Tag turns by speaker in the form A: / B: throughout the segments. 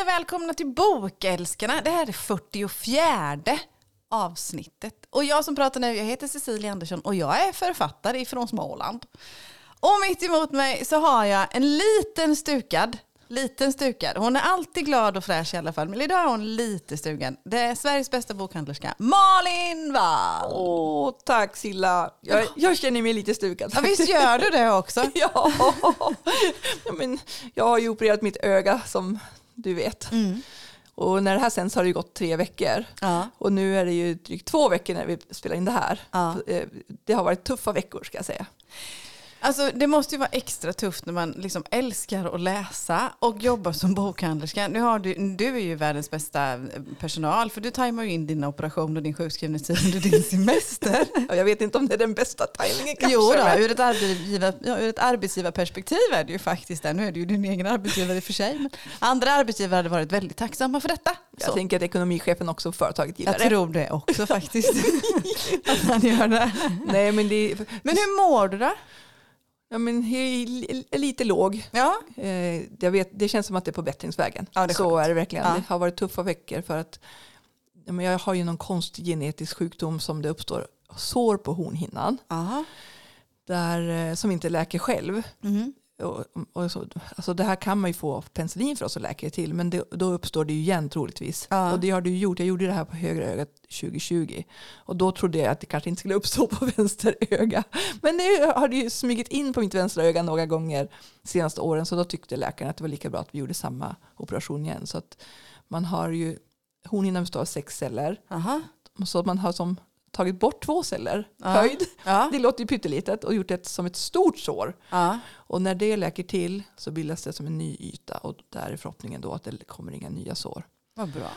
A: Hej och välkomna till Bokälskarna. Det här är det 44 avsnittet. Och jag som pratar nu, jag heter Cecilia Andersson och jag är författare ifrån Småland. Och mitt emot mig så har jag en liten stukad, liten stukad. Hon är alltid glad och fräsch i alla fall, men idag är hon lite stugen. Det är Sveriges bästa bokhandlerska, Malin Wall.
B: Åh, tack Silla. Jag, jag känner mig lite stukad.
A: Ja, visst gör du det också?
B: ja. ja, men jag har ju opererat mitt öga som du vet.
A: Mm.
B: Och när det här sänds har det gått tre veckor.
A: Ja.
B: Och nu är det ju drygt två veckor när vi spelar in det här.
A: Ja.
B: Eh, Det har varit tuffa veckor ska jag säga.
A: Alltså, det måste ju vara extra tufft när man liksom älskar att läsa och jobbar som bokhandlerska. Nu har du, du är ju världens bästa personal för du tajmar ju in dina operationer och din sjukskrivningstid under din semester.
B: Och jag vet inte om det är den bästa tajmingen kanske.
A: Jo, då, ur, ett arbetsgivar, ja, ur ett arbetsgivarperspektiv är det ju faktiskt det. Nu är det ju din egen arbetsgivare i och för sig. Men andra arbetsgivare hade varit väldigt tacksamma för detta.
B: Jag
A: Så.
B: tänker att ekonomichefen också på företaget gillar
A: Jag
B: det.
A: tror det också faktiskt. att han gör det.
B: Nej, men, det,
A: Men hur mår du då?
B: Ja, men lite låg.
A: Ja,
B: Eh, jag vet, det känns som att det är på bättringsvägen.
A: Ja, är
B: så är det verkligen.
A: Ja.
B: Det har varit tuffa veckor för att ja, men jag har ju någon konstig genetisk sjukdom som det uppstår sår på hornhinnan
A: Aha.
B: där, eh, som inte läker själv.
A: Mm.
B: Och, och så, alltså det här kan man ju få penicillin för oss att läka det till men det, då uppstår det ju igen troligtvis.
A: Ja.
B: Och det har ju gjort. Jag gjorde det här på högra ögat 2020 och då trodde jag att det kanske inte skulle uppstå på vänster öga. Men nu har det ju smugit in på mitt vänstra öga några gånger de senaste åren så då tyckte läkaren att det var lika bra att vi gjorde samma operation igen. Så att man har ju, hornhinnan består av sex celler
A: Aha.
B: så att man har som tagit bort två celler
A: Ja.
B: höjd.
A: Ja.
B: Det låter ju pyttelitet och gjort det som ett stort sår.
A: Ja.
B: Och när det läker till så bildas det som en ny yta och där är förhoppningen då att det kommer inga nya sår.
A: Vad bra.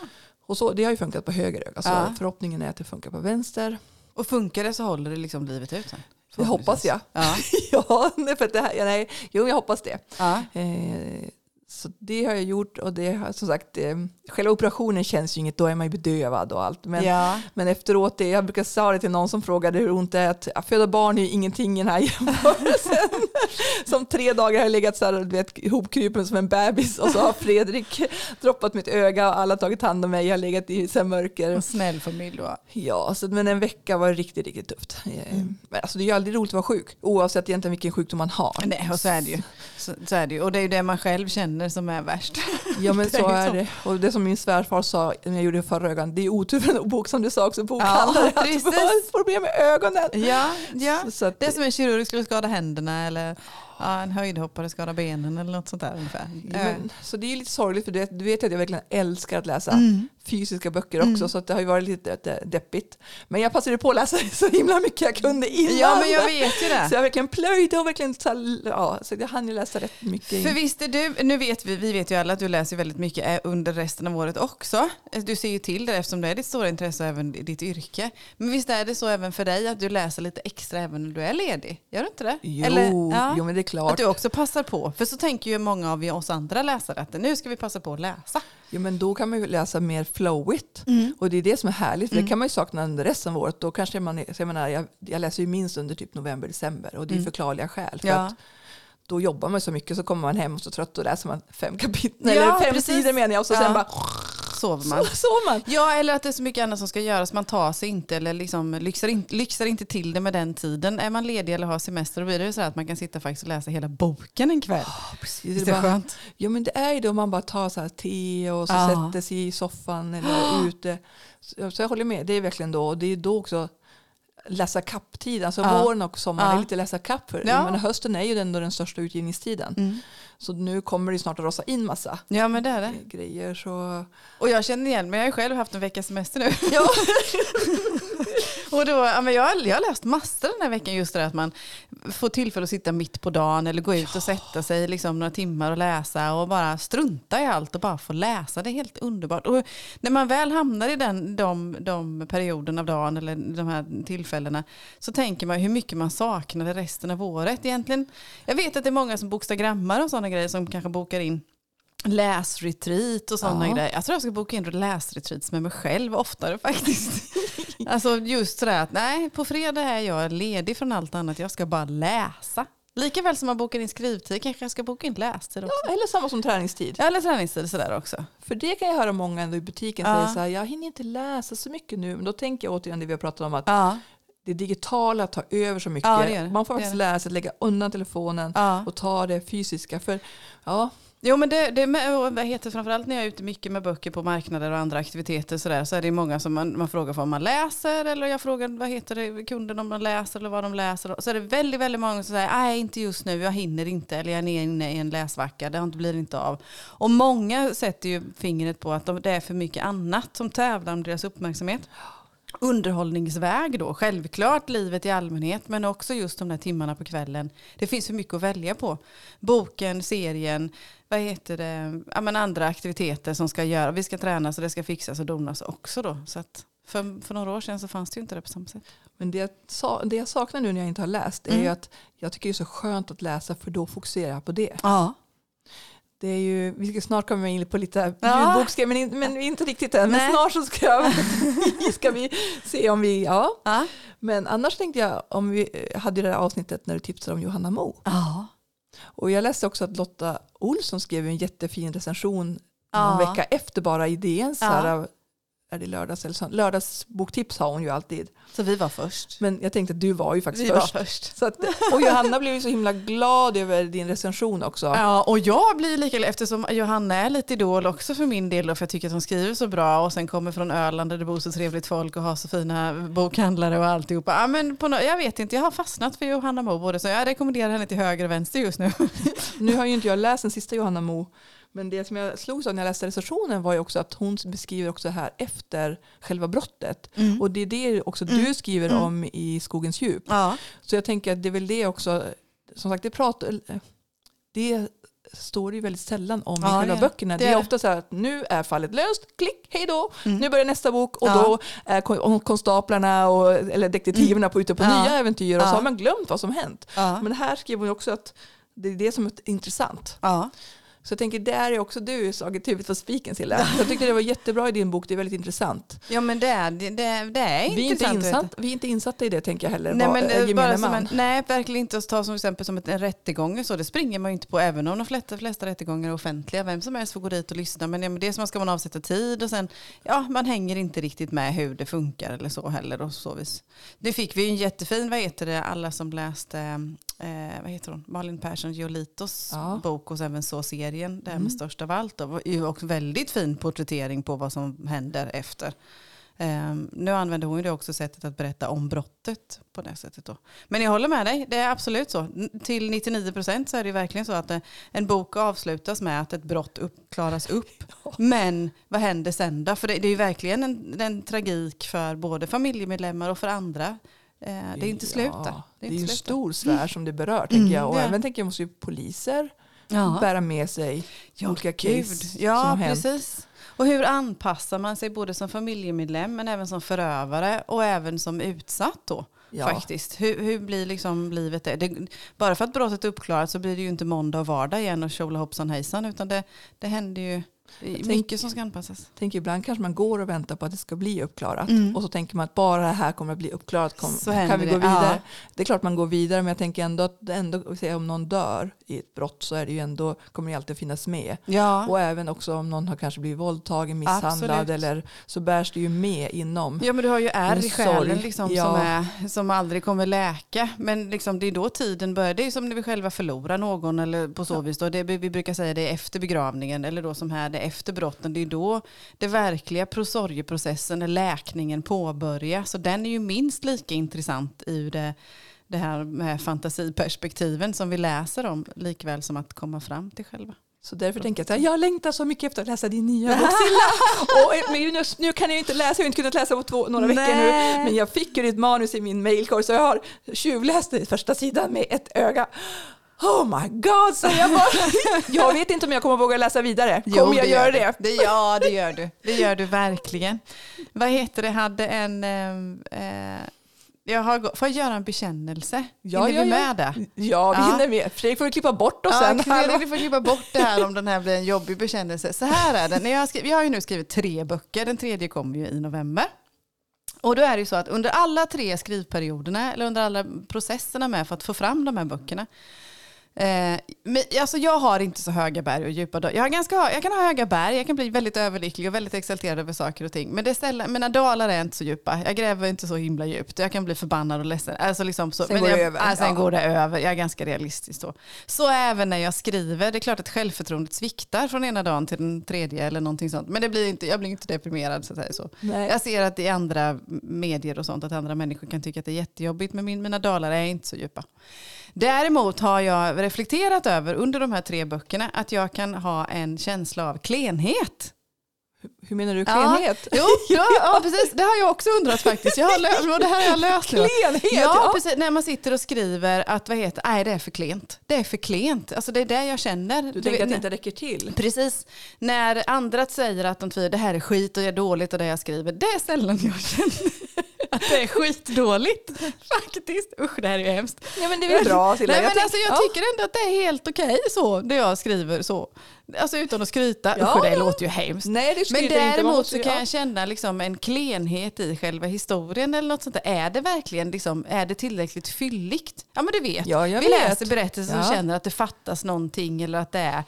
B: Och så, det har ju funkat på höger öga så
A: Ja.
B: förhoppningen är att det funkar på vänster.
A: Och funkar det så håller det liksom livet ut sen?
B: Det hoppas jag.
A: Ja.
B: ja, nej, för det här, nej, jo jag hoppas det. Eh, så det har jag gjort och det har som sagt, eh, själva operationen känns ju inget, då är man ju bedövad och allt. Men,
A: ja.
B: men efteråt, det, jag brukar säga det till någon som frågade hur ont det är att att föda barn är ju ingenting i den här jämförelsen. som tre dagar har jag legat så här, du vet, ihopkrupen som en bebis och så har Fredrik droppat mitt öga och alla tagit hand om mig, jag har legat i så mörker.
A: En snäll familj då.
B: Ja, så, men en vecka var riktigt, riktigt tufft. Eh,
A: Mm.
B: Men alltså, det är ju aldrig roligt att vara sjuk, oavsett egentligen vilken sjukdom man har.
A: Nej, och så är det ju. Så, så är det ju. Och det är ju det man själv känner som är värst.
B: Ja men så är det. Och det som min svärfar sa när jag gjorde förra ögon, det är otur för en bok som du sa också, bokhandlare,
A: Ja,
B: att du har problem med ögonen.
A: Ja, ja.
B: Så, så att,
A: Det är som en kirurg skulle skada händerna eller ja, en höjdhoppare skadar benen eller något sånt där ungefär.
B: ja, men, så det är lite sorgligt för du vet, du vet att jag verkligen älskar att läsa
A: Mm.
B: fysiska böcker också
A: Mm.
B: så det har ju varit lite de- deppigt. Men jag passade på att läsa så himla mycket jag kunde innan.
A: Ja, men jag vet ju det.
B: Så jag verkligen plöjde och verkligen ja, så jag hann ju läsa rätt mycket.
A: För visst är du, nu vet vi, vi vet ju alla att du läser väldigt mycket eh, under resten av året också. Du ser ju till det eftersom det är ditt stora intresse och även i ditt yrke. Men visst är det så även för dig att du läser lite extra även när du är ledig? Gör du inte det?
B: Jo,
A: ja,
B: jo men det är klart.
A: att du också passar på. För så tänker ju många av oss andra läsare att nu ska vi passa på att läsa.
B: Jo, men då kan man ju läsa mer flowigt.
A: Mm.
B: Och det är det som är härligt. För Det kan man ju sakna under resten av året. Då kanske man, jag, menar, jag, jag läser ju minst under typ november, december. Och det är
A: Mm.
B: förklarliga skäl. För
A: Ja.
B: att då jobbar man så mycket så kommer man hem och så trött och läser man fem kapitel.
A: Ja,
B: eller fem
A: precis.
B: sidor menar jag. Och så
A: Ja.
B: sen bara
A: Sover man.
B: så sover man.
A: Ja, eller att det är så mycket annat som ska göras. Man tar sig inte eller liksom lyxar, in, lyxar inte till det med den tiden. Är man ledig eller har semester då blir det så att man kan sitta faktiskt och läsa hela boken en kväll.
B: Precis,
A: Visst
B: det
A: är det
B: bara,
A: skönt?
B: jo men det är ju då man bara tar så här te och så
A: Ja.
B: sätter sig i soffan eller ute. Så jag håller med, det är verkligen då. Och det är då också läsa kapptid. Alltså
A: Ja.
B: våren och sommaren
A: Ja.
B: är lite läsa kapp. För.
A: Ja.
B: Men hösten är ju ändå den största utgivningstiden.
A: Mm.
B: Så nu kommer det snart att rosa in massa
A: Ja, men det är det.
B: grejer. Så...
A: Och jag känner igen mig, jag har ju själv haft en veckas semester nu.
B: Ja.
A: Och då, ja, men jag, jag har läst massor den här veckan just det där att man får tillfälle att sitta mitt på dagen eller gå ut och sätta sig liksom några timmar och läsa och bara strunta i allt och bara få läsa. Det är helt underbart. Och när man väl hamnar i den, de, de perioderna av dagen eller de här tillfällena så tänker man hur mycket man saknade resten av året egentligen. Jag vet att det är många som bokstagrammar och sådana grejer som kanske bokar in läsretreat och sådana
B: Ja.
A: grejer. Jag tror jag ska boka in läsretreats med mig själv oftare faktiskt. alltså just sådär att nej, på fredag är jag ledig från allt annat. Jag ska bara läsa. Lika väl som man bokar in skrivtid kanske jag ska boka in lästid också.
B: Eller samma som träningstid.
A: Ja, eller träningstid sådär också.
B: För det kan jag höra många ändå i butiken
A: Ja.
B: säga så här, jag hinner inte läsa så mycket nu. Men då tänker jag återigen det vi har pratat om att
A: Ja,
B: det digitala tar över så mycket.
A: Ja, det det.
B: Man får faktiskt läsa, lägga undan telefonen
A: ja.
B: och ta det fysiska. För ja,
A: Jo men det, det med, vad heter, framförallt när jag är ute mycket med böcker på marknader och andra aktiviteter så, där, så är det många som man, man frågar om man läser eller jag frågar vad heter det, kunden om de läser eller vad de läser. Så är det väldigt, väldigt många som säger nej inte just nu, jag hinner inte eller jag är inne i en läsvacka, det blir inte av. Och många sätter ju fingret på att de, det är för mycket annat som tävlar om deras uppmärksamhet. Underhållningsväg då, självklart livet i allmänhet men också just de där timmarna på kvällen. Det finns för mycket att välja på. Boken, serien, vad heter det, ja, men andra aktiviteter som ska göra. Vi ska tränas och det ska fixas och donas också då. Så att för, för några år sedan så fanns det ju inte det på samma sätt.
B: men det jag, det jag saknar nu när jag inte har läst är ju
A: Mm.
B: att jag tycker det är så skönt att läsa för då fokuserar jag på det.
A: Ja.
B: Det är ju, vi ska snart komma in på lite
A: Ja.
B: ljudboksgrejer men, in- men inte riktigt än. Men
A: Nej.
B: snart så ska, jag, ska vi se om vi, ja.
A: Ja.
B: Men annars tänkte jag om vi eh, hade det här avsnittet när du tipsade om Johanna Mo.
A: Ja.
B: Och jag läste också att Lotta Olsson skrev en jättefin recension
A: Ja.
B: någon vecka efter bara idén. Så
A: Ja.
B: här, är det lördags eller så? Lördagsboktips har hon ju alltid.
A: Så vi var först.
B: Men jag tänkte att du var ju faktiskt
A: Vi
B: först.
A: var först.
B: Så att, och Johanna blev ju så himla glad över din recension också.
A: Ja, och jag blir lika glad eftersom Johanna är lite idol också för min del. Då, för jag tycker att hon skriver så bra och sen kommer från Öland där det bor så trevligt folk och har så fina bokhandlare och alltihopa. Ja, men på no jag vet inte, jag har fastnat för Johanna Mo både så jag rekommenderar henne till höger och vänster just nu.
B: Nu har ju inte jag läst den sista Johanna Mo. Men det som jag slogs av när jag läste recensionen var ju också att hon beskriver också det här efter själva brottet. Och det är det också du skriver
A: Mm.
B: om i Skogens djup.
A: Ja,
B: Så jag tänker att det är väl det också, som sagt det, pratar, det står det ju väldigt sällan om
A: Ja,
B: i själva
A: det
B: böckerna.
A: det
B: Det är ofta så här att nu är fallet löst, klick, hej då,
A: Mm.
B: nu börjar nästa bok och
A: Ja.
B: då är kon- konstaplarna och, eller detektiverna på ute på
A: Ja.
B: nya äventyr och så har man glömt vad som hänt. Men här skriver hon också att det är det som är intressant. Så jag tänker, där är också du slagit huvudet på spiken Silla. Jag tyckte det var jättebra i din bok, det är väldigt intressant.
A: ja men det är, det, det, det är
B: Vi är, inte
A: intressant.
B: insatt, vi är inte insatta i det tänker jag heller,
A: Nej,
B: vad-
A: men,
B: äh,
A: eh,
B: gemene
A: bara som
B: man.
A: en, nej, verkligen inte att ta som exempel som ett, en rättegång. Så, det springer man ju inte på, även om de flesta, flesta rättegångar är offentliga. Vem som helst får gå dit och lyssna. Men ja, men dels man ska man avsätta tid och sen, ja, man hänger inte riktigt med hur det funkar eller så heller. Och så vis. Nu fick vi ju en jättefin, vad heter det, alla som läste, eh, vad heter hon, Malin Persson Giolitos
B: Ja.
A: bok och även så serien, det här
B: Mm.
A: med störst av allt. Det var ju också väldigt fin porträttering på vad som händer efter. Ehm, nu använder hon ju det också sättet att berätta om brottet på det sättet. Då. Men jag håller med dig, det är absolut så. Till 99% så är det verkligen så att eh, en bok avslutas med att ett brott upp, klaras upp. Men vad händer sen då? För det, det är ju verkligen en, en tragik för både familjemedlemmar och för andra. Eh, det är inte slut.
B: Ja,
A: Det är
B: det är en stor sfär som det berör
A: Mm,
B: tänker jag. Och även tänker jag måste ju poliser
A: Ja.
B: bära med sig
A: Ja,
B: olika case
A: Ja,
B: som har hänt.
A: precis. Och hur anpassar man sig både som familjemedlem men även som förövare och även som utsatt då?
B: Ja.
A: Faktiskt. Hur, hur blir liksom livet det? det? Bara för att brottet är uppklarat så blir det ju inte måndag och vardag igen och tjola hoppsan hejsan utan det, det händer ju
B: tänk-
A: mycket som ska anpassas.
B: Tänker ibland kanske man går och väntar på att det ska bli uppklarat.
A: Mm.
B: Och så tänker man att bara det här kommer att bli uppklarat. Kom, kan vi gå
A: det,
B: vidare?
A: ja.
B: Det är klart man går vidare men jag tänker ändå att ändå, om någon dör i ett brott så är det ju ändå, kommer det alltid finnas med.
A: Ja.
B: Och även också om någon har kanske blivit våldtagen, misshandlad
A: Absolut.
B: eller så bärs det ju med inom.
A: Ja men du har ju ärr i själen liksom,
B: Ja.
A: som, är, som aldrig kommer läka. Men liksom, det är då tiden börjar. Det är som när vi själva förlorar någon eller på så
B: Ja.
A: vis. Då. Det, vi brukar säga det är efter begravningen eller då som här det efter brotten. Det är då det verkliga prosorgeprocessen, läkningen påbörjas. Så den är ju minst lika intressant i det, det här med fantasiperspektiven som vi läser om. Likväl som att komma fram till själva.
B: Så därför tänker jag så här, jag längtar så mycket efter att läsa din nya bok. Och, eh, men nu, nu kan jag ju inte läsa, jag har inte kunnat läsa på två, några veckor nu.
A: Nej.
B: Men jag fick ju ditt manus i min mailkorg så jag har tjuvläst första sidan med ett öga. Oh my god, så jag bara. Jag vet inte om jag kommer våga läsa vidare. Kommer
A: Jo,
B: jag göra
A: gör
B: det?
A: det? Ja, det gör du. Det gör du verkligen. Vad heter det, hade en... Eh, jag har, får jag göra en bekännelse?
B: Ja,
A: Hinner
B: ja,
A: vi
B: ja.
A: med det?
B: Ja, vi
A: Ja.
B: hinner med. Fredrik får klippa bort oss
A: Ja,
B: sen.
A: Du får klippa bort det här om den här blir en jobbig bekännelse. Så här är det. Jag, har skrivit, jag har ju nu skrivit tre böcker. Den tredje kommer ju i november. Och då är det ju så att under alla tre skrivperioderna, eller under alla processerna med för att få fram de här böckerna, Eh, men, alltså jag har inte så höga berg och djupa dalar. Jag, har ganska, jag kan ha höga berg, jag kan bli väldigt överlycklig och väldigt exalterad över saker och ting. Men det sällan, mina dalar är inte så djupa. Jag gräver inte så himla djupt. Jag kan bli förbannad och ledsen. Alltså liksom så.
B: Sen
A: men
B: går
A: jag,
B: det över.
A: Ja, sen
B: Ja.
A: går det över. Jag är ganska realistisk då. Så även när jag skriver. Det är klart att självförtroendet sviktar från ena dagen till den tredje eller någonting sånt. Men det blir inte, jag blir inte deprimerad så att så.
B: Nej.
A: Jag ser att i andra medier och sånt att andra människor kan tycka att det är jättejobbigt men min, mina dalar är inte så djupa. Däremot har jag reflekterat över under de här tre böckerna att jag kan ha en känsla av klenhet.
B: Hur menar du klenhet?
A: Ja, jo, ja, ja, precis. Det har jag också undrat faktiskt. Jag har det här har jag löst nu.
B: Klenhet,
A: Ja, precis. När man sitter och skriver att vad heter, nej det är för klent. Det är för klent. Alltså det är det jag känner.
B: Du,
A: Du
B: tänker
A: vet,
B: att det inte räcker till?
A: Precis. När andra säger att de tvivlar, det här är skit och det är dåligt och det jag skriver, det är sällan jag känner att det är skitdåligt. Faktiskt. Usch, det här är ju hemskt.
B: Ja, men det är bra Silla.
A: Nej, men
B: tänk-
A: alltså, jag
B: ja.
A: tycker ändå att det är helt okej så, det jag skriver så. Alltså utan att skryta,
B: Ja,
A: usch det
B: ja.
A: låter ju hemskt.
B: Nej, det
A: Men
B: jag inte.
A: Däremot
B: måste
A: så kan
B: ja.
A: jag känna liksom en klenhet i själva historien eller något sånt där. Är det verkligen liksom, är det tillräckligt fylligt? Ja men du vet,
B: Ja, jag
A: vi
B: vet.
A: läser berättelser och känner att det fattas någonting eller att det är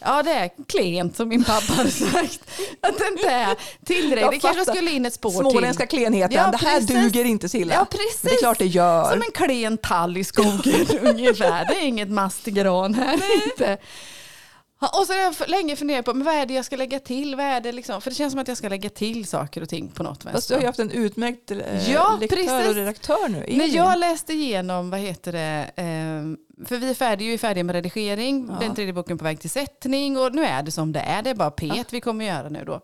A: Ja det är klent som min pappa hade sagt. Att det inte är
B: Jag
A: tillräckligt. Det kanske skulle in ett spår
B: Småländska
A: till.
B: klenheten,
A: Ja,
B: det här
A: precis.
B: duger inte Silla.
A: Ja, precis.
B: Det är klart det gör.
A: Som en klen tall i skogen ungefär. Det är inget mastigran här. Inte. Ja, Och så har jag länge funderat på men vad är det jag ska lägga till. Vad är det liksom? För det känns som att jag ska lägga till saker och ting på något
B: Fast
A: vänster.
B: du har ju haft en utmärkt eh,
A: Ja,
B: lektör
A: precis.
B: och redaktör nu.
A: När
B: Elin.
A: jag läste igenom, vad heter det, ehm, för vi är färdiga, ju färdiga med redigering,
B: Ja.
A: den tredje boken på väg till sättning och nu är det som det är, det är bara P1 vi kommer göra nu då.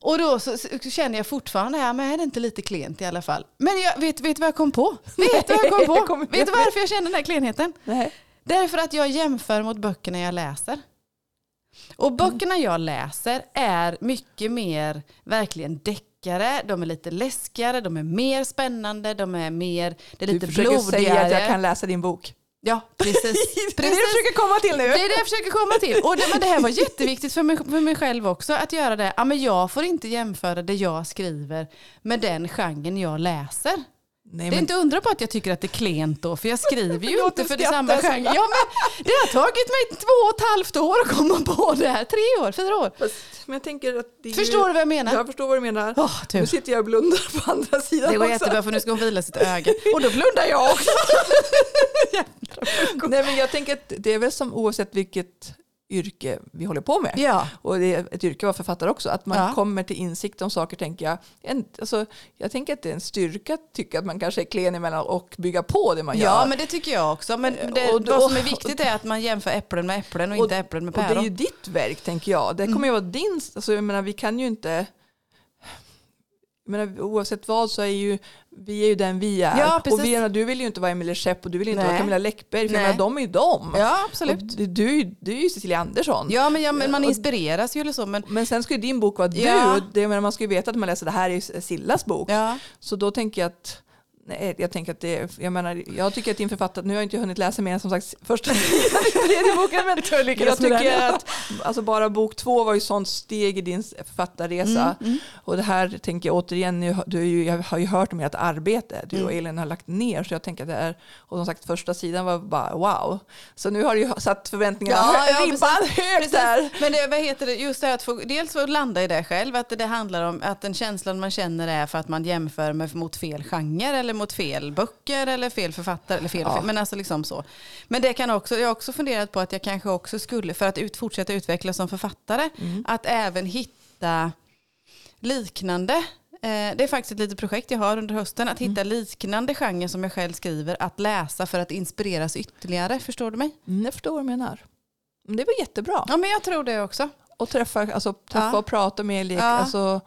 A: Och då så, så känner jag fortfarande, ja, men är det inte lite klent i alla fall? Men jag, vet, du vad jag kom på? Vet du vad jag kom på? vet du varför jag känner den här klenheten?
B: Nej.
A: Därför att jag jämför mot böckerna jag läser. Och böckerna jag läser är mycket mer verkligen deckare, de är lite läskigare, de är mer spännande, de är mer, det är lite
B: Du försöker
A: blodigare.
B: säga att jag kan läsa din bok.
A: Ja, precis.
B: Det är det
A: precis.
B: du försöker komma till nu.
A: Det är det jag försöker komma till. Och det, men det här var jätteviktigt för mig, för mig själv också att göra det. Ja, men jag får inte jämföra det jag skriver med den genren jag läser.
B: Nej,
A: Det är inte undra på att jag tycker att det är klent då, för jag skriver ju inte för det
B: skratta,
A: samma
B: Silla.
A: genre. Ja, men det har tagit mig två och ett halvt år att komma på det här. Tre år, fyra år.
B: fast, men jag tänker att det
A: Förstår du vad jag menar?
B: Jag förstår vad du menar.
A: Åh,
B: Nu
A: tur.
B: sitter jag och blundar på andra sidan
A: Det går
B: också.
A: jättebra för nu ska hon vila sitt öga. Och då blundar jag också.
B: Nej, men jag tänker att det är väl som oavsett vilket yrke vi håller på med.
A: Ja,
B: Och det är ett yrke att vara författare också. Att man
A: Ja.
B: kommer till insikt om saker tänker jag. En, alltså, jag tänker att det är en styrka att tycka att man kanske är klen emellan och bygga på det man gör.
A: ja men det tycker jag också. Men det,
B: Och
A: vad som är viktigt är att man jämför äpplen med äpplen och, inte äpplen med
B: Och det är
A: päron.
B: ju ditt verk tänker jag. Det kommer ju vara din, alltså, jag menar vi kan ju inte menar, oavsett vad så är ju vi är ju den vi är.
A: Ja,
B: och vi, du vill ju inte vara Emilie Schepp och du vill inte
A: Nej.
B: vara Camilla Läckberg. För jag menar, de är ju de.
A: Ja, absolut.
B: Och du, du, du är ju Cecilia Andersson.
A: Ja, men, ja, men man inspireras ju eller så. Men,
B: Men sen ska ju din bok vara du.
A: Ja.
B: Och det, menar, man ska ju veta att man läser det här är Sillas bok.
A: ja.
B: Så då tänker jag att Nej, jag tänker att det, jag menar, jag tycker att din författare, nu har jag inte hunnit läsa mer som sagt första tredje boken, men jag
A: med
B: tycker att alltså bara bok två var ju sånt steg i din författarresa.
A: Mm,
B: Och det här tänker jag återigen, nu, du ju, jag har ju hört om ert arbete, du och
A: Mm.
B: Elin har lagt ner, så jag tänker att det är, och som sagt första sidan var bara wow. Så nu har du ju satt förväntningarna,
A: Ja, ja,
B: ribban högt där.
A: Men det, vad heter det, just det här att få, dels få landa i det själv, att det handlar om att den känslan man känner är för att man jämför med, mot fel genre eller mot fel böcker eller fel författare. Eller fel,
B: Ja.
A: fel, men alltså liksom så. Men det kan också, jag har också funderat på att jag kanske också skulle, för att ut, fortsätta utvecklas som författare,
B: Mm.
A: att även hitta liknande eh, det är faktiskt ett litet projekt jag har under hösten, att hitta liknande genrer som jag själv skriver, att läsa för att inspireras ytterligare. Förstår du mig?
B: Mm, jag förstår vad du menar. Men det var jättebra.
A: Ja, men jag tror det också.
B: Och träffa, alltså, träffa
A: Ja.
B: och prata med lek.
A: Ja.
B: Alltså,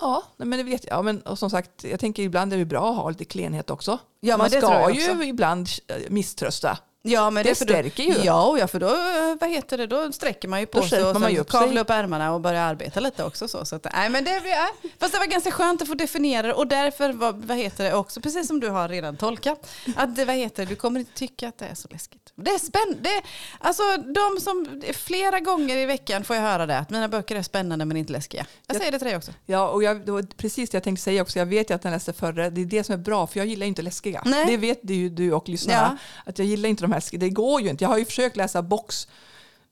B: ja, men det vet jag. Ja, men, och som sagt, jag tänker ibland är det bra att ha lite klenhet också.
A: Ja,
B: Man ska ju ibland eh, misströsta.
A: Ja, men
B: Det
A: då-
B: stärker ju.
A: Ja, ja, för då, eh, vad heter det, då sträcker man ju på
B: Då
A: sig och
B: man
A: sen
B: ju upp
A: kavla
B: sig.
A: upp ärmarna och börja arbeta lite också. Så, så att, nej, men det, ja. Fast det var ganska skönt att få definiera det och därför, vad, vad heter det också, precis som du har redan tolkat, att det, vad heter det, du kommer inte tycka att det är så läskigt. Det är spännande. Alltså, de som, flera gånger i veckan får jag höra det, att mina böcker är spännande men inte läskiga. Jag säger det till dig också.
B: Ja, och jag, det var precis det jag tänkte säga också. Jag vet ju att den läste förra. Det är det som är bra, för jag gillar inte läskiga.
A: Nej.
B: Det vet ju du och lyssnarna. Att jag gillar inte de här. Det går ju inte. Jag har ju försökt läsa box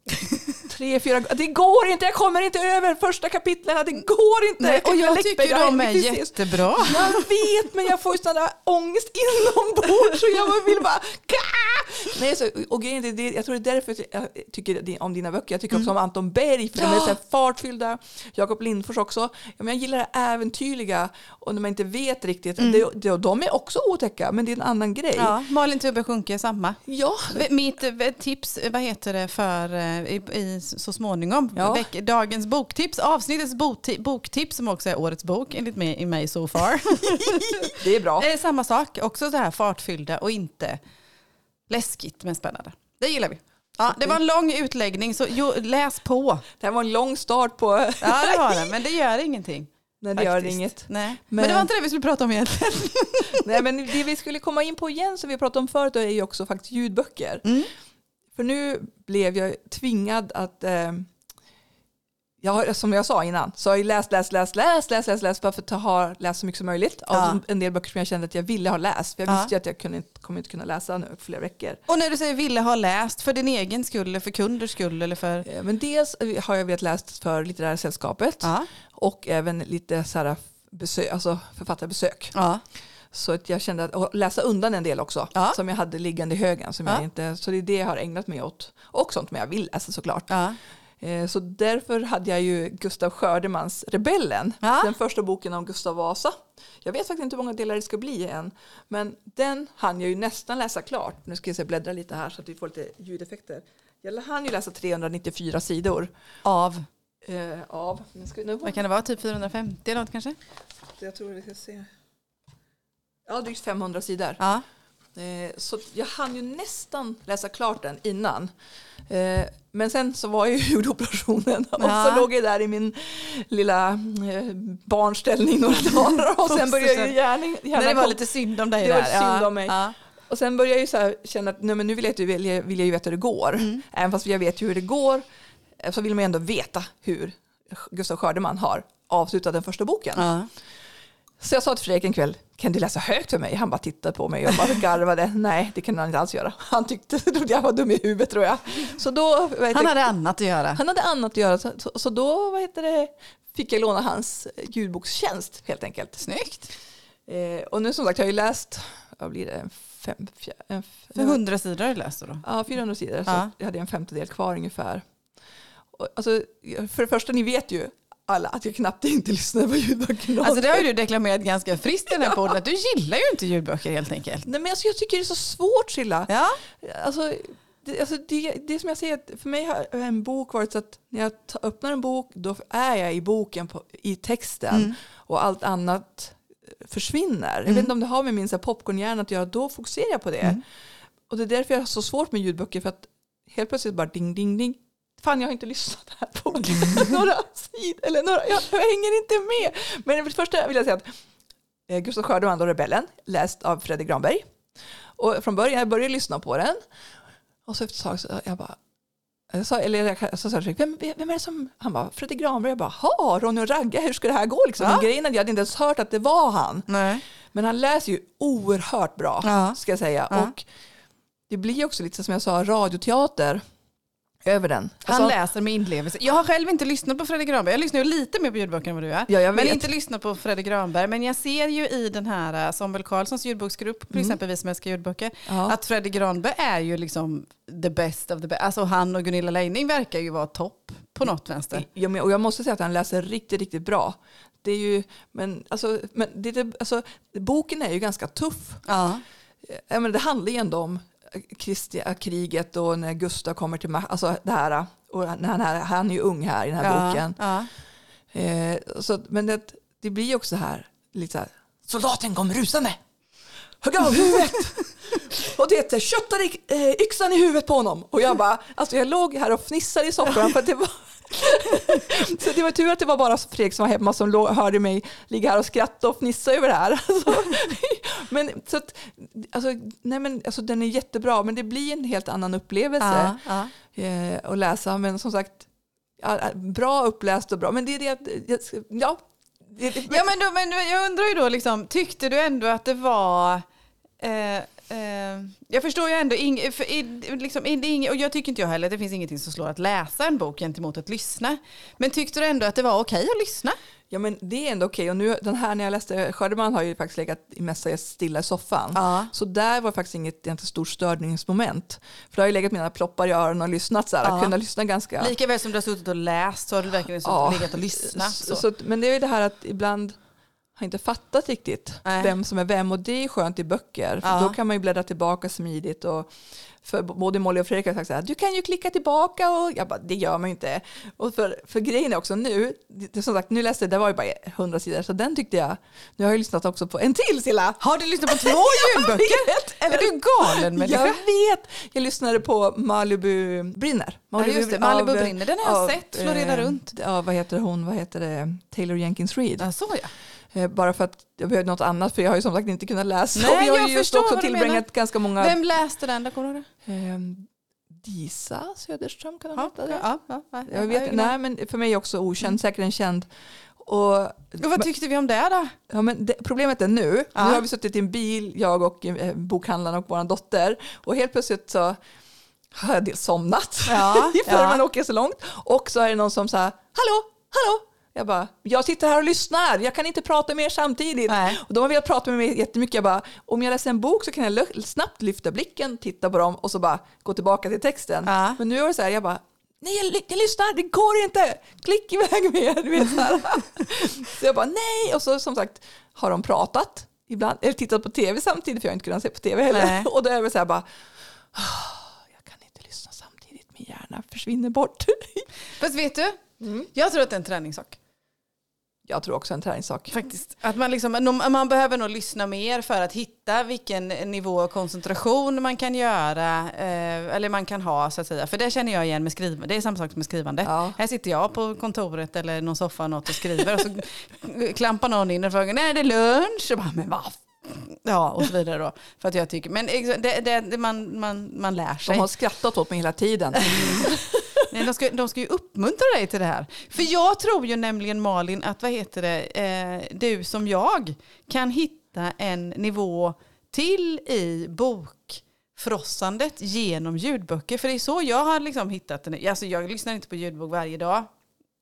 B: tre, fyra. Det går inte, jag kommer inte över första kapitlen. Det går inte.
A: Nej, och jag tycker de är jättebra.
B: Jag vet, men jag får ju där ångest inombords så jag vill bara... Nej, så, och grejen det, jag tror det är därför jag tycker om dina böcker. Jag tycker också om Anton Berg, för de är
A: Ja.
B: så fartfyllda. Jakob Lindfors också. Ja, jag gillar det äventyrliga och när man inte vet riktigt. Det, det, och de är också otäcka, men det är en annan grej.
A: Ja, Malin Tubbe Sjunke, samma.
B: Ja,
A: Mitt eh, tips, vad heter det, för eh, i, i, så småningom,
B: Ja.
A: veck, dagens boktips, avsnittets bokti, boktips som också är årets bok enligt mig, i mig so far.
B: det är bra.
A: det är samma sak, också så här fartfyllda och inte läskigt men spännande. Det gillar vi. Ja, det var en lång utläggning så jo, läs på.
B: Det här var en lång start på...
A: Ja det var det, men det gör ingenting.
B: Nej, det gör
A: faktiskt.
B: inget.
A: Nej. Men,
B: Men-
A: det var inte det vi skulle prata om egentligen.
B: Nej, men det vi skulle komma in på igen som vi pratade om förut är ju också faktiskt ljudböcker.
A: Mm.
B: För nu blev jag tvingad att, eh, jag har, som jag sa innan, så har jag läst, läst, läst, läst, läst, läst, läst bara för att ha läst så mycket som möjligt av
A: Ja.
B: en del böcker som jag kände att jag ville ha läst. För jag
A: Ja.
B: visste ju att jag kunde, kommer inte kunna läsa nu på flera veckor.
A: Och när du säger ville ha läst, för din egen skull eller för kunders skull eller för...
B: Eh, Men dels har jag velat läst för Litterära sällskapet
A: Ja.
B: och även lite så här besök, alltså författarbesök.
A: ja.
B: Så att jag kände att läsa undan en del också
A: Ja.
B: som jag hade liggande i högen. Som
A: Ja.
B: jag inte, så det är det jag har ägnat mig åt. Och sånt men jag vill läsa såklart.
A: Ja.
B: Eh, Så därför hade jag ju Gustav Skördemans Rebellen.
A: Ja.
B: Den första boken om Gustav Vasa. Jag vet faktiskt inte hur många delar det ska bli än. Men den hann jag ju nästan läsa klart. Nu ska jag se, bläddra lite här så att vi får lite ljudeffekter. Jag hann ju läsa 394 sidor.
A: Av,
B: Eh, av, nu ska, nu,
A: vad kan det vara, typ 450 eller något kanske?
B: jag tror vi ska se. Ja, drygt 500 sidor.
A: Ja.
B: Eh, Så jag hann ju nästan läsa klart den innan. Eh, Men sen så var jag ju gjorde operationen och
A: Ja.
B: så låg jag där i min lilla eh, barnställning några dagar och sen började hjärnan,
A: När
B: hjärnan
A: det var
B: kom-
A: lite synd om dig
B: Det var
A: där.
B: synd
A: ja.
B: om mig.
A: Ja.
B: och sen började jag ju så känna att nej, men nu vill jag, vill, jag, vill jag ju veta hur det går.
A: Mm.
B: Även fast jag vet ju hur det går så vill man ju ändå veta hur Gustav Skördeman har avslutat den första boken.
A: Ja.
B: Så jag sa till Fredrik en kväll, kan du läsa högt för mig? Han bara tittade på mig och bara garvade. Nej, det kan han inte alls göra. Han tyckte trodde jag var dum i huvudet tror jag. Så då, heter
A: Han hade annat att göra.
B: han hade annat att göra. Så, så, så då vad heter det, fick jag låna hans ljudbokstjänst helt enkelt.
A: Snyggt.
B: Eh, och nu som sagt, jag har ju läst, vad blir det, en fem, fjär, en,
A: För 100 sidor har du läst då?
B: Ja, 400 sidor. Så
A: Ja.
B: jag hade en femtedel kvar ungefär. Och, alltså, för det första, ni vet ju alla att jag knappt inte lyssnar på ljudböcker.
A: Alltså det har ju du deklamerat ganska friskt i den här podden, att du gillar ju inte ljudböcker helt enkelt.
B: Nej, men alltså, jag tycker det är så svårt, Silla.
A: Ja,
B: Alltså, det, alltså det, det som jag säger, för mig har en bok varit så att när jag öppnar en bok då är jag i boken, på, i texten
A: Mm.
B: och allt annat försvinner. Jag vet inte om det har med min så popcornhjärna att göra, då fokuserar jag på det.
A: Mm.
B: Och det är därför jag har så svårt med ljudböcker för att helt plötsligt bara ding ding ding. Fan jag har inte lyssnat här på några sidor, eller några, jag, jag hänger inte med. Men för det första vill jag säga att eh, Gustav Skördeman och Rebellen, läst av Fredrik Granberg. Och från början, jag började lyssna på den. Och så efter ett tag så jag bara, jag sa, eller jag så sa jag, vem, vem är det som, han bara, Fredrik Granberg, jag bara, ha, Ronny och Ragge, hur ska det här gå liksom?
A: Ja.
B: Men grejen är att jag hade inte ens hört att det var han.
A: nej.
B: Men han läser ju oerhört bra,
A: Ja.
B: ska jag säga.
A: Ja.
B: Och det blir också lite som jag sa, radioteater över den.
A: Han
B: Alltså,
A: läser med inlevelse. Jag har själv inte lyssnat på Fredrik Granberg. Jag lyssnar ju lite mer på ljudböcker än vad du gör.
B: Ja, jag
A: men inte lyssnat på Fredrik Granberg. Men jag ser ju i den här uh, Samuel Karlssons ljudboksgrupp, till
B: Mm.
A: exempel vi som älskar ljudböcker,
B: ja.
A: att Fredrik Granberg är ju liksom the best of the best. Alltså han och Gunilla Leining verkar ju vara topp på något vänster.
B: Ja, men- och jag måste säga att han läser riktigt, riktigt bra. Det är ju, men alltså, men det, det, alltså, boken är ju ganska tuff.
A: Ja.
B: Ja, men det handlar ju ändå om Kristi, kriget och när Gustav kommer till makten. Alltså det här, och när han, är, han är ju ung här i den här
A: ja.
B: boken.
A: Ja.
B: Eh, så, men det, det blir också så här, lite så här, soldaten kom rusande. Högg av huvudet. Och det är köttade eh, yxan i huvudet på honom. Och jag bara, alltså jag låg här och fnissade i soffan för det var så det var tur att det var bara Fredrik som var hemma som låg, hörde mig ligga här och skratta och fnissa över det här. Alltså, men, så att, alltså, nej men, alltså, den är jättebra men det blir en helt annan upplevelse
A: Ja, ja.
B: eh, att läsa. Men som sagt, ja, bra uppläst och bra. Men det är det att, ja.
A: Ja, men, då, men jag undrar ju då, liksom, tyckte du ändå att det var... Eh, eh, jag förstår ju ändå, ing, för, i, liksom, i, och jag tycker inte jag heller, det finns ingenting som slår att läsa en bok gentemot att lyssna. Men tyckte du ändå att det var okej att lyssna?
B: Ja men det är ändå okej och nu den här när jag läste Skördeman har ju faktiskt legat i mesta stilla i soffan.
A: Ja.
B: Så där var faktiskt inget egentligen stort störningsmoment. För då har jag legat mina ploppar i öronen och lyssnat så här,
A: Ja.
B: kunnat lyssna ganska.
A: Lika väl som du har suttit och läst så har du verkligen suttit
B: Ja.
A: legat och lyssnat.
B: Så.
A: Så.
B: Men det är ju det här att ibland har inte fattat riktigt
A: Nej.
B: vem som är vem och det är skönt i böcker. För
A: Ja.
B: Då kan man ju bläddra tillbaka smidigt och för både Molly och Fredrik har sagt så här, du kan ju klicka tillbaka och jag bara, det gör man ju inte. Och för, för grejen är också nu, det, som sagt, nu läste jag, det var ju bara 100 sidor, så den tyckte jag, nu har jag lyssnat också på en till Silla.
A: Har du lyssnat på två ljudböcker? Är du galen människa?
B: Jag vet! Jag lyssnade på Malibu brinner.
A: Ja, just det. Malibu
B: av-
A: brinner. Den har jag
B: av,
A: sett florera
B: eh,
A: runt.
B: Ja, vad heter hon? Vad heter det? Taylor Jenkins Reid.
A: Ja, så ja.
B: Eh, Bara för att jag behövde något annat för jag har ju som sagt inte kunnat läsa.
A: Nej,
B: och vi har
A: jag
B: ju just också tillbringat ganska många...
A: Vem läste den? Där kommer du det?
B: Ehm, Disa Söderström kan hon
A: Ja,
B: det?
A: ja, ja, ja,
B: Jag vet, nej men för mig också okänd, säkert en känd. Och,
A: Och vad tyckte vi om det då?
B: ja, men det, problemet är nu,
A: Ja.
B: nu har vi suttit i en bil, jag och eh, bokhandlaren och vår dotter och helt plötsligt så har jag dels somnat
A: Ja,
B: för
A: ja.
B: man åker så långt och så är det någon som säger hallå, hallå. Jag bara, jag sitter här och lyssnar, jag kan inte prata med er samtidigt.
A: Nej.
B: Och de har velat prata med mig jättemycket. Jag bara, om jag läser en bok så kan jag snabbt lyfta blicken, titta på dem och så bara gå tillbaka till texten.
A: Ja.
B: Men nu är det så här, jag bara, nej jag, jag lyssnar, det går inte, klick iväg med er. Du vet, så, så jag bara, nej. Och så som sagt har de pratat ibland, eller tittat på tv samtidigt för jag har inte kunnat se på tv heller.
A: Nej.
B: Och då är det så här bara, "Ah, jag kan inte lyssna samtidigt, min hjärna försvinner bort.
A: Fast vet du,
B: Mm.
A: jag tror att det är en träningssak.
B: Jag tror också en träningssak.
A: Faktiskt. Att man, liksom, man- behöver nog lyssna mer för att hitta vilken nivå av koncentration man kan göra, eh, eller man kan ha så att säga. För det känner jag igen med skrivande. Det är samma sak med skrivande.
B: Ja.
A: Här sitter jag på kontoret eller någon soffa och något och skriver och så klampar någon in och frågar när är det lunch? Och bara, men vad? Ja, och så vidare då. För att jag tycker, men det, det, det, man, man, man lär sig.
B: De har skrattat åt mig hela tiden.
A: Nej, de, ska, de ska ju uppmuntra dig till det här. För jag tror ju nämligen Malin att vad heter det, eh, du som jag kan hitta en nivå till i bokfrossandet genom ljudböcker. För det är så jag har liksom hittat den. Alltså jag lyssnar inte på ljudbok varje dag.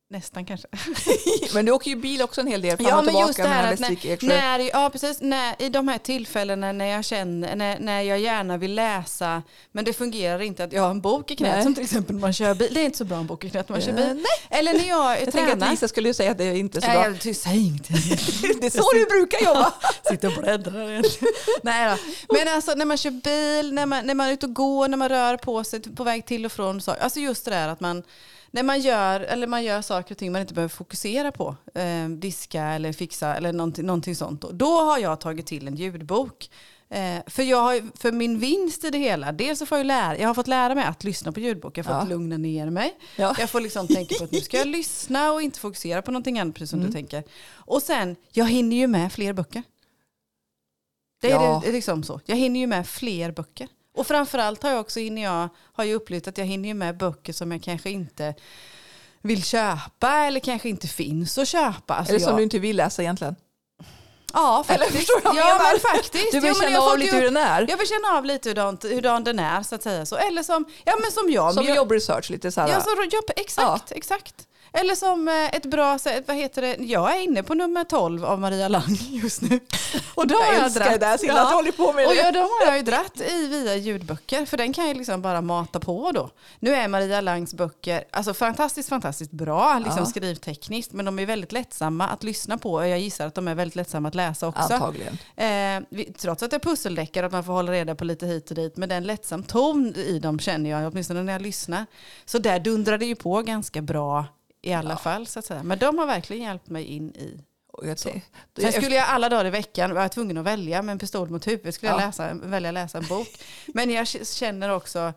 A: Nästan kanske.
B: Men du åker ju bil också en hel del fram
A: Ja,
B: och tillbaka
A: just det här
B: mellan
A: att
B: Västervik och Eksjö.
A: när, ja, precis, när, i de här tillfällena när jag känner, när, när jag gärna vill läsa, men det fungerar inte att jag har en bok i knät,
B: Nej.
A: som till exempel när man kör bil. Det är inte så bra en bok i knät när man kör bil. Eller när jag,
B: Jag tänker att
A: tränar.
B: Lisa skulle säga att det inte är så
A: Nej,
B: bra.
A: jag säg ingenting.
B: Det är så du brukar jobba.
A: Sitter och bläddrar. Nej då. Men alltså när man kör bil, när man, när man är ute och går, när man rör på sig på väg till och från. Så, alltså just det där att man, när man gör, eller man gör saker och ting man inte behöver fokusera på, eh, diska eller fixa eller någonting, någonting sånt. Då, då har jag tagit till en ljudbok. Eh, för, jag har, för min vinst i det hela, dels så får jag, lära, jag har fått lära mig att lyssna på ljudbok, jag har fått
B: Ja.
A: lugna ner mig.
B: Ja.
A: Jag får liksom tänka på att nu ska jag lyssna och inte fokusera på någonting annat, precis som
B: Mm.
A: du tänker. Och sen, jag hinner ju med fler böcker. Det är,
B: Ja.
A: det, liksom så. Jag hinner ju med fler böcker. Och framförallt har jag också hinner jag, har jag upplevt att jag hinner med böcker som jag kanske inte vill köpa eller kanske inte finns att köpa. Alltså
B: Eller som
A: jag,
B: du inte vill läsa egentligen.
A: ja,
B: Eller
A: faktiskt.
B: förstår du vad jag
A: ja, men faktiskt.
B: Du vill
A: ja,
B: känna
A: har
B: av lite hur den är.
A: Jag vill känna av lite hurdan, hurdan den är så att säga. Så. Eller som, ja, men som jag.
B: Som
A: jag
B: lite så här.
A: Ja, så, ja, exakt, exakt. Eller som eh, ett bra, vad heter det, jag är inne på nummer 12 av Maria Lang just nu. Och då har
B: jag
A: jag
B: älskar
A: dratt.
B: det där, på med
A: och
B: det.
A: de har jag ju dratt i via ljudböcker, för den kan jag liksom bara mata på då. Nu är Maria Langs böcker alltså fantastiskt, fantastiskt bra, liksom
B: Ja.
A: skrivtekniskt, men de är väldigt lättsamma att lyssna på och jag gissar att de är väldigt lättsamma att läsa också.
B: Antagligen.
A: Eh, trots att det är pusseldeckare och att man får hålla reda på lite hit och dit. Men den lättsam ton i dem känner jag, åtminstone när jag lyssnar. Så där dundrar det ju på ganska bra i alla fall. Så att säga. Men de har verkligen hjälpt mig in i.
B: Jag,
A: Sen skulle jag alla dagar i veckan vara tvungen att välja med en pistol mot huvudet. Skulle jag
B: Ja.
A: läsa, välja läsa en bok. Men jag känner också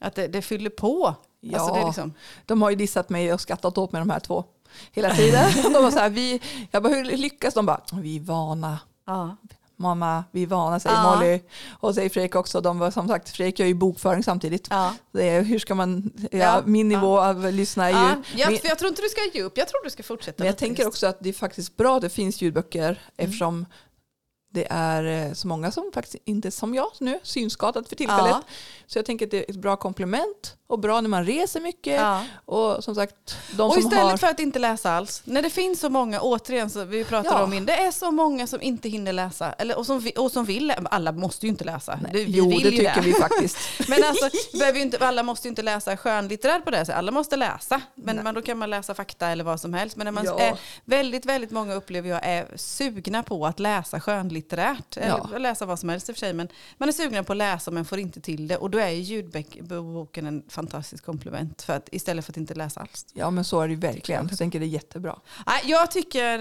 A: att det, det fyller på.
B: Ja.
A: Alltså det är liksom,
B: De har ju dissat mig och skrattat åt mig de här två hela tiden. De var så här, vi, jag bara, hur lyckas de? Bara, vi är vana.
A: ja.
B: Mamma, vi är vana, säger
A: Ja.
B: Molly. Och säger Fredrik också. De var som sagt, Fredrik gör ju bokföring samtidigt.
A: Ja.
B: Det är, hur ska man, ja,
A: Ja.
B: min nivå av lyssna är ju...
A: Ja, jag, jag tror inte du ska ge upp, jag tror du ska fortsätta.
B: men jag tänker
A: just.
B: också att det är faktiskt bra att det finns ljudböcker
A: Mm.
B: eftersom det är eh, så många som faktiskt inte som jag nu, synskadad för tillfället.
A: Ja.
B: Så jag tänker att det är ett bra komplement och bra när man reser mycket.
A: Ja.
B: Och som sagt, de
A: Och
B: som
A: istället
B: har...
A: för att inte läsa alls, när det finns så många, återigen så vi pratade
B: Ja.
A: om in, det är så många som inte hinner läsa, eller, och, som, och som vill, alla måste ju inte läsa.
B: Nej,
A: det, vi
B: jo, det tycker vi faktiskt.
A: Men alltså, behöver inte, alla måste ju inte läsa skönlitterär på det sättet. Alla måste läsa. Men man, då kan man läsa fakta eller vad som helst. Men när man
B: Ja.
A: är, väldigt, väldigt många upplever jag är sugna på att läsa skönlitterärt.
B: Ja.
A: Eller läsa vad som helst i och för sig. Men man är sugna på att läsa men får inte till det. Och då är ju ljudboken en fantastisk komplement. För att, istället för att inte läsa alls.
B: Ja men så är det ju verkligen. Jag tänker det är jättebra.
A: Jag tycker,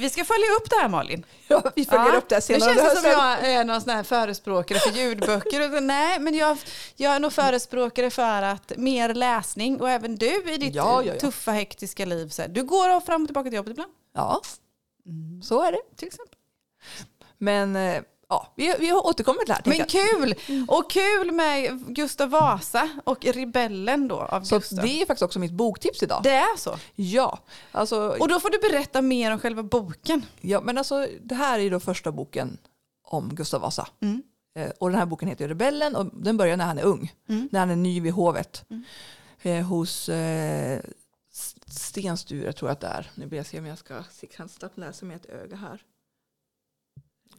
A: vi ska följa upp det här Malin.
B: Ja, vi följer upp det här senare
A: Det känns som jag är någon sån här förespråkare för ljudböcker. Nej, men jag, jag är nog förespråkare för att mer läsning och även du i ditt
B: Ja, ja, ja.
A: tuffa hektiska liv. Så här, du går fram och tillbaka till jobbet ibland.
B: Ja, så är det.
A: Till exempel.
B: Men eh, ja, vi, vi återkommer till det här.
A: Men kul! Och kul med Gustav Vasa och Rebellen då av
B: Så
A: Gustav.
B: det är faktiskt också mitt boktips idag.
A: Det är så.
B: Ja, alltså,
A: Och då får du berätta mer om själva boken.
B: ja, men alltså det här är ju då första boken om Gustav Vasa.
A: Mm.
B: Eh, och den här boken heter Rebellen och den börjar när han är ung.
A: Mm.
B: När han är ny vid hovet.
A: Mm.
B: Eh, hos eh, Stensture tror jag att det är. Nu blir jag se om jag ska kan snabbt läsa med ett öga här.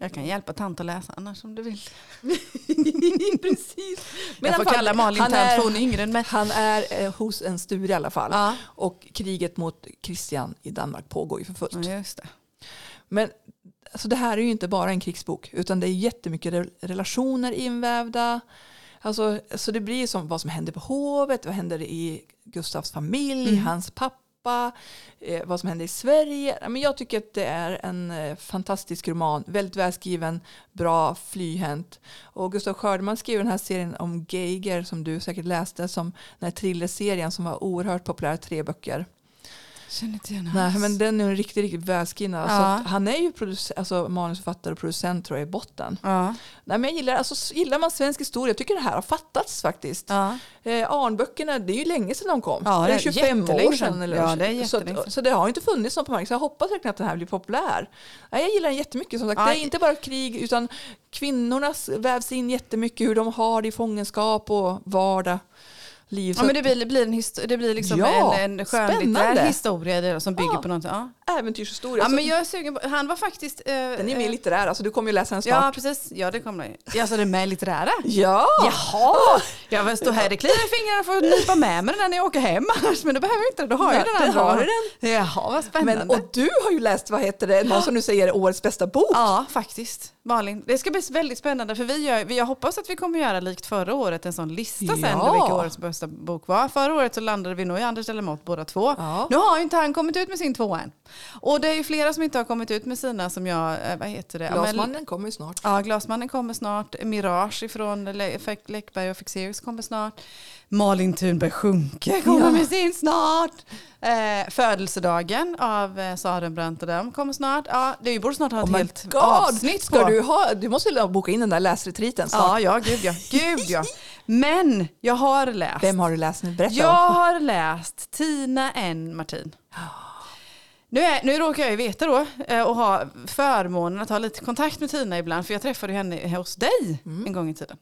A: Jag kan hjälpa tant att läsa annars om du vill.
B: Precis.
A: Men jag får
B: fall,
A: kalla Malin
B: han är-
A: hon är yngre än mig.
B: Han är eh, hos en Sture i alla fall.
A: Ja,
B: Och kriget mot Kristian i Danmark pågår ju för fullt.
A: ja, just det.
B: Men alltså, det här är ju inte bara en krigsbok utan det är jättemycket re- relationer invävda. Alltså, så det blir som vad som händer på hovet, vad händer i Gustavs familj,
A: Mm.
B: hans pappa, eh, vad som händer i Sverige. Men jag tycker att det är en eh, fantastisk roman, väldigt välskriven, bra, flyhänt. Och Gustav Skördman skrev den här serien om Geiger som du säkert läste, som den här thrillerserien som var oerhört populär, tre böcker.
A: Känner inte igen
B: Nej, men den är riktigt, riktigt välskriven. Så
A: Ja.
B: han är ju alltså, manusförfattare och producent tror jag i botten.
A: Ja,
B: Nej, men jag gillar, alltså, gillar man svensk historia, jag tycker det här har fattats faktiskt.
A: ja.
B: Eh, Arnböckerna, det är ju länge sedan de kom.
A: Ja,
B: det
A: det
B: är
A: är
B: 25 år sedan. Eller,
A: Ja, det är
B: så,
A: sedan.
B: så det har inte funnits någon på marknaden. Så jag hoppas verkligen att den här blir populär. Nej, jag gillar den jättemycket. Som sagt. Det är inte bara krig, utan kvinnorna vävs in jättemycket. Hur de har det i fångenskap och vardag. Liv.
A: Ja, men det blir, blir en, det blir liksom
B: Ja,
A: en, en skönlitterär
B: spännande.
A: historia där som bygger
B: Ja.
A: på något. Ja.
B: äventyrshistoria.
A: Ja,
B: så
A: men jag är sugen på, han var faktiskt... eh,
B: den är mer
A: eh,
B: litterär, alltså, du kommer ju läsa den snart.
A: Ja, precis. Ja, det kommer det. Alltså det är med litterära?
B: Ja!
A: Jaha! Jag vill stå här, det kliar i fingrarna för att nypa med mig den när jag åker hem annars. Men då behöver jag inte det, då har jag
B: Nej,
A: den.
B: det
A: andra.
B: har du
A: Jaha, vad spännande.
B: Men, och du har ju läst, vad heter det, någon som nu säger årets bästa bok.
A: Ja, faktiskt. Malin, det ska bli väldigt spännande för vi, gör, jag hoppas att vi kommer göra likt förra året en sån lista sen vilka årets bästa bok var. Förra året så landade vi nog i Anders Delamott båda två.
B: Ja.
A: Nu har ju inte han kommit ut med sin två än. Och det är ju flera som inte har kommit ut med sina som jag, eh, vad heter det? Ja, men-
B: Glasmannen kommer snart.
A: Ja, Glasmannen kommer snart. Mirage ifrån Läckberg och Fexeus kommer snart. Malin Thunberg Sjunke kommer
B: Ja.
A: med sin snart. Eh, födelsedagen av eh, Sarenbrant och dem kommer snart. Ja, det borde snart ha ett
B: Oh
A: helt
B: God!
A: avsnitt
B: Ska
A: på.
B: du, ha, du måste boka in den där läsretreaten snart.
A: Ja, ja, gud ja. Gud ja. Men jag har läst.
B: Vem har du läst nu? Berätta.
A: Jag har läst Tina N. Martin. Nu, är, nu råkar jag ju veta då eh, och ha förmånen att ha lite kontakt med Tina ibland för jag träffade henne hos dig en gång i tiden.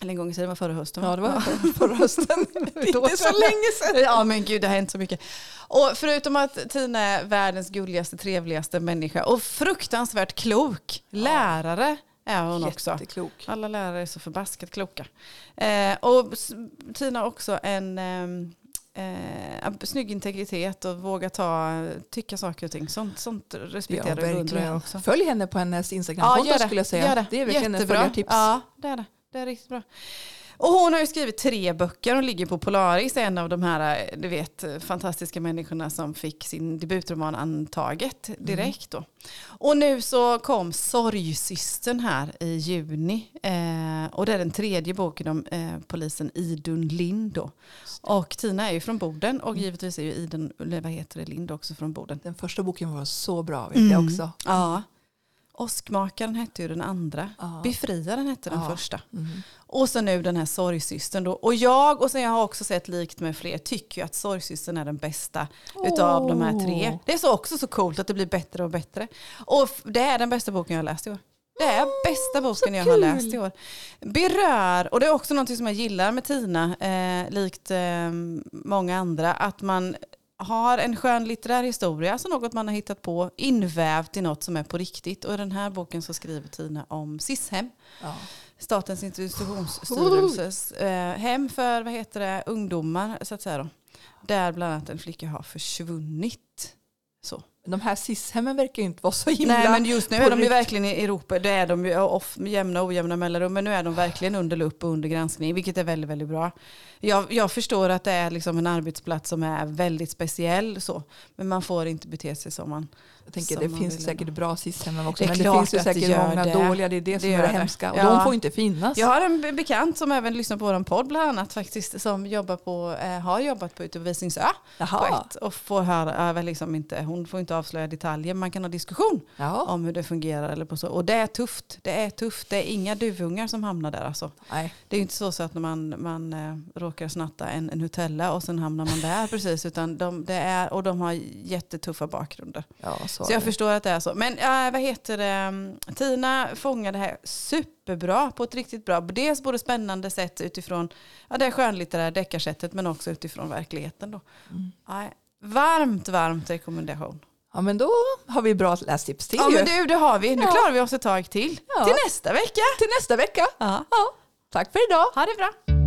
A: Eller en gång i tiden, var förra hösten.
B: Mm. Ja, det var förra hösten. Det är inte så länge sedan.
A: Ja men gud det har hänt så mycket. Och förutom att Tina är världens gulligaste, trevligaste människa och fruktansvärt klok. Lärare är hon också.
B: Jätteklok.
A: Alla lärare är så förbaskat kloka. Eh, och Tina har också en ehm, eh, snygg integritet och våga ta, tycka saker och ting. Sånt, sånt respekterar
B: Ja,
A: och beundrar jag
B: verkligen.
A: också.
B: Följ henne på hennes Instagramkonto skulle jag säga.
A: Gör det.
B: Det är verkligen ett följartips.
A: Ja, det är det. Det är riktigt bra. Och hon har ju skrivit tre böcker. Hon ligger på Polaris, en av de här du vet, fantastiska människorna som fick sin debutroman antaget direkt. Då. Och nu så kom Sorgsystern här i juni. Eh, och det är den tredje boken om eh, polisen Idun Lind. Då. Och Tina är ju från Boden och givetvis är ju Idun, vad heter det, Lind också från Boden.
B: Den första boken var så bra vet jag också.
A: Ja. Åskmakaren hette ju den andra.
B: Ja.
A: Befriaren hette den
B: Ja.
A: första.
B: Mm.
A: Och så nu den här sorgsystern då. Och jag, och sen jag har också sett likt med fler, tycker ju att sorgsystern är den bästa utav de här tre. Det är så också så coolt att det blir bättre och bättre. Och det är den bästa boken jag har läst i år. Det är bästa boken jag har läst i år. Berör, och det är också något som jag gillar med Tina, eh, likt eh, många andra, att man har en skön litterär historia, alltså något man har hittat på, invävt i något som är på riktigt. Och i den här boken så skriver Tina om SIS-hem.
B: Ja.
A: Statens institutionsstyrelses eh, hem för vad heter det, ungdomar. Så att säga då. Där bland annat en flicka har försvunnit. Så.
B: De här SIS-hemmen verkar ju inte vara så himla...
A: Nej men just nu är de ju verkligen i Europa, det är de ju off, med jämna och ojämna mellanrum, men nu är de verkligen under lupp och under granskning, vilket är väldigt, väldigt bra. Jag, jag förstår att det är liksom en arbetsplats som är väldigt speciell, så, men man får inte bete sig som man...
B: Jag tänker, det finns säkert
A: ändå.
B: bra SIS-hem också,
A: Det
B: men det finns ju säkert många
A: det.
B: dåliga. Det är det,
A: Det
B: som är det hemska. Och
A: Ja.
B: de får inte finnas.
A: Jag har en be- bekant som även lyssnar på vår podd bland annat faktiskt, som jobbar på, eh, har jobbat på Visingsö. Ett, och får höra, liksom inte, hon får inte avslöja detaljer, man kan ha diskussion
B: Ja.
A: om hur det fungerar. Eller på så. Och det är tufft, det är tufft, det är inga duvungar som hamnar där alltså.
B: Nej.
A: Det är inte så, så att man, man eh, råkar snatta en, en Nutella och sen hamnar man där precis, utan de, det är, och de har jättetuffa bakgrunder.
B: Ja, så,
A: Så jag
B: det.
A: förstår att det är så. Men äh, vad heter det? Tina fångar det här superbra på ett riktigt bra, dels både spännande sätt utifrån ja, det skönlitterära deckarsättet men också utifrån verkligheten. Då.
B: Mm.
A: Varmt, varmt rekommendation.
B: Ja, men då har vi bra lästips till
A: Ja
B: ju.
A: men du, det har vi. Nu klarar vi oss ett tag till.
B: Ja.
A: Till nästa vecka.
B: Till nästa vecka. Ja. Tack för idag.
A: Ha det bra.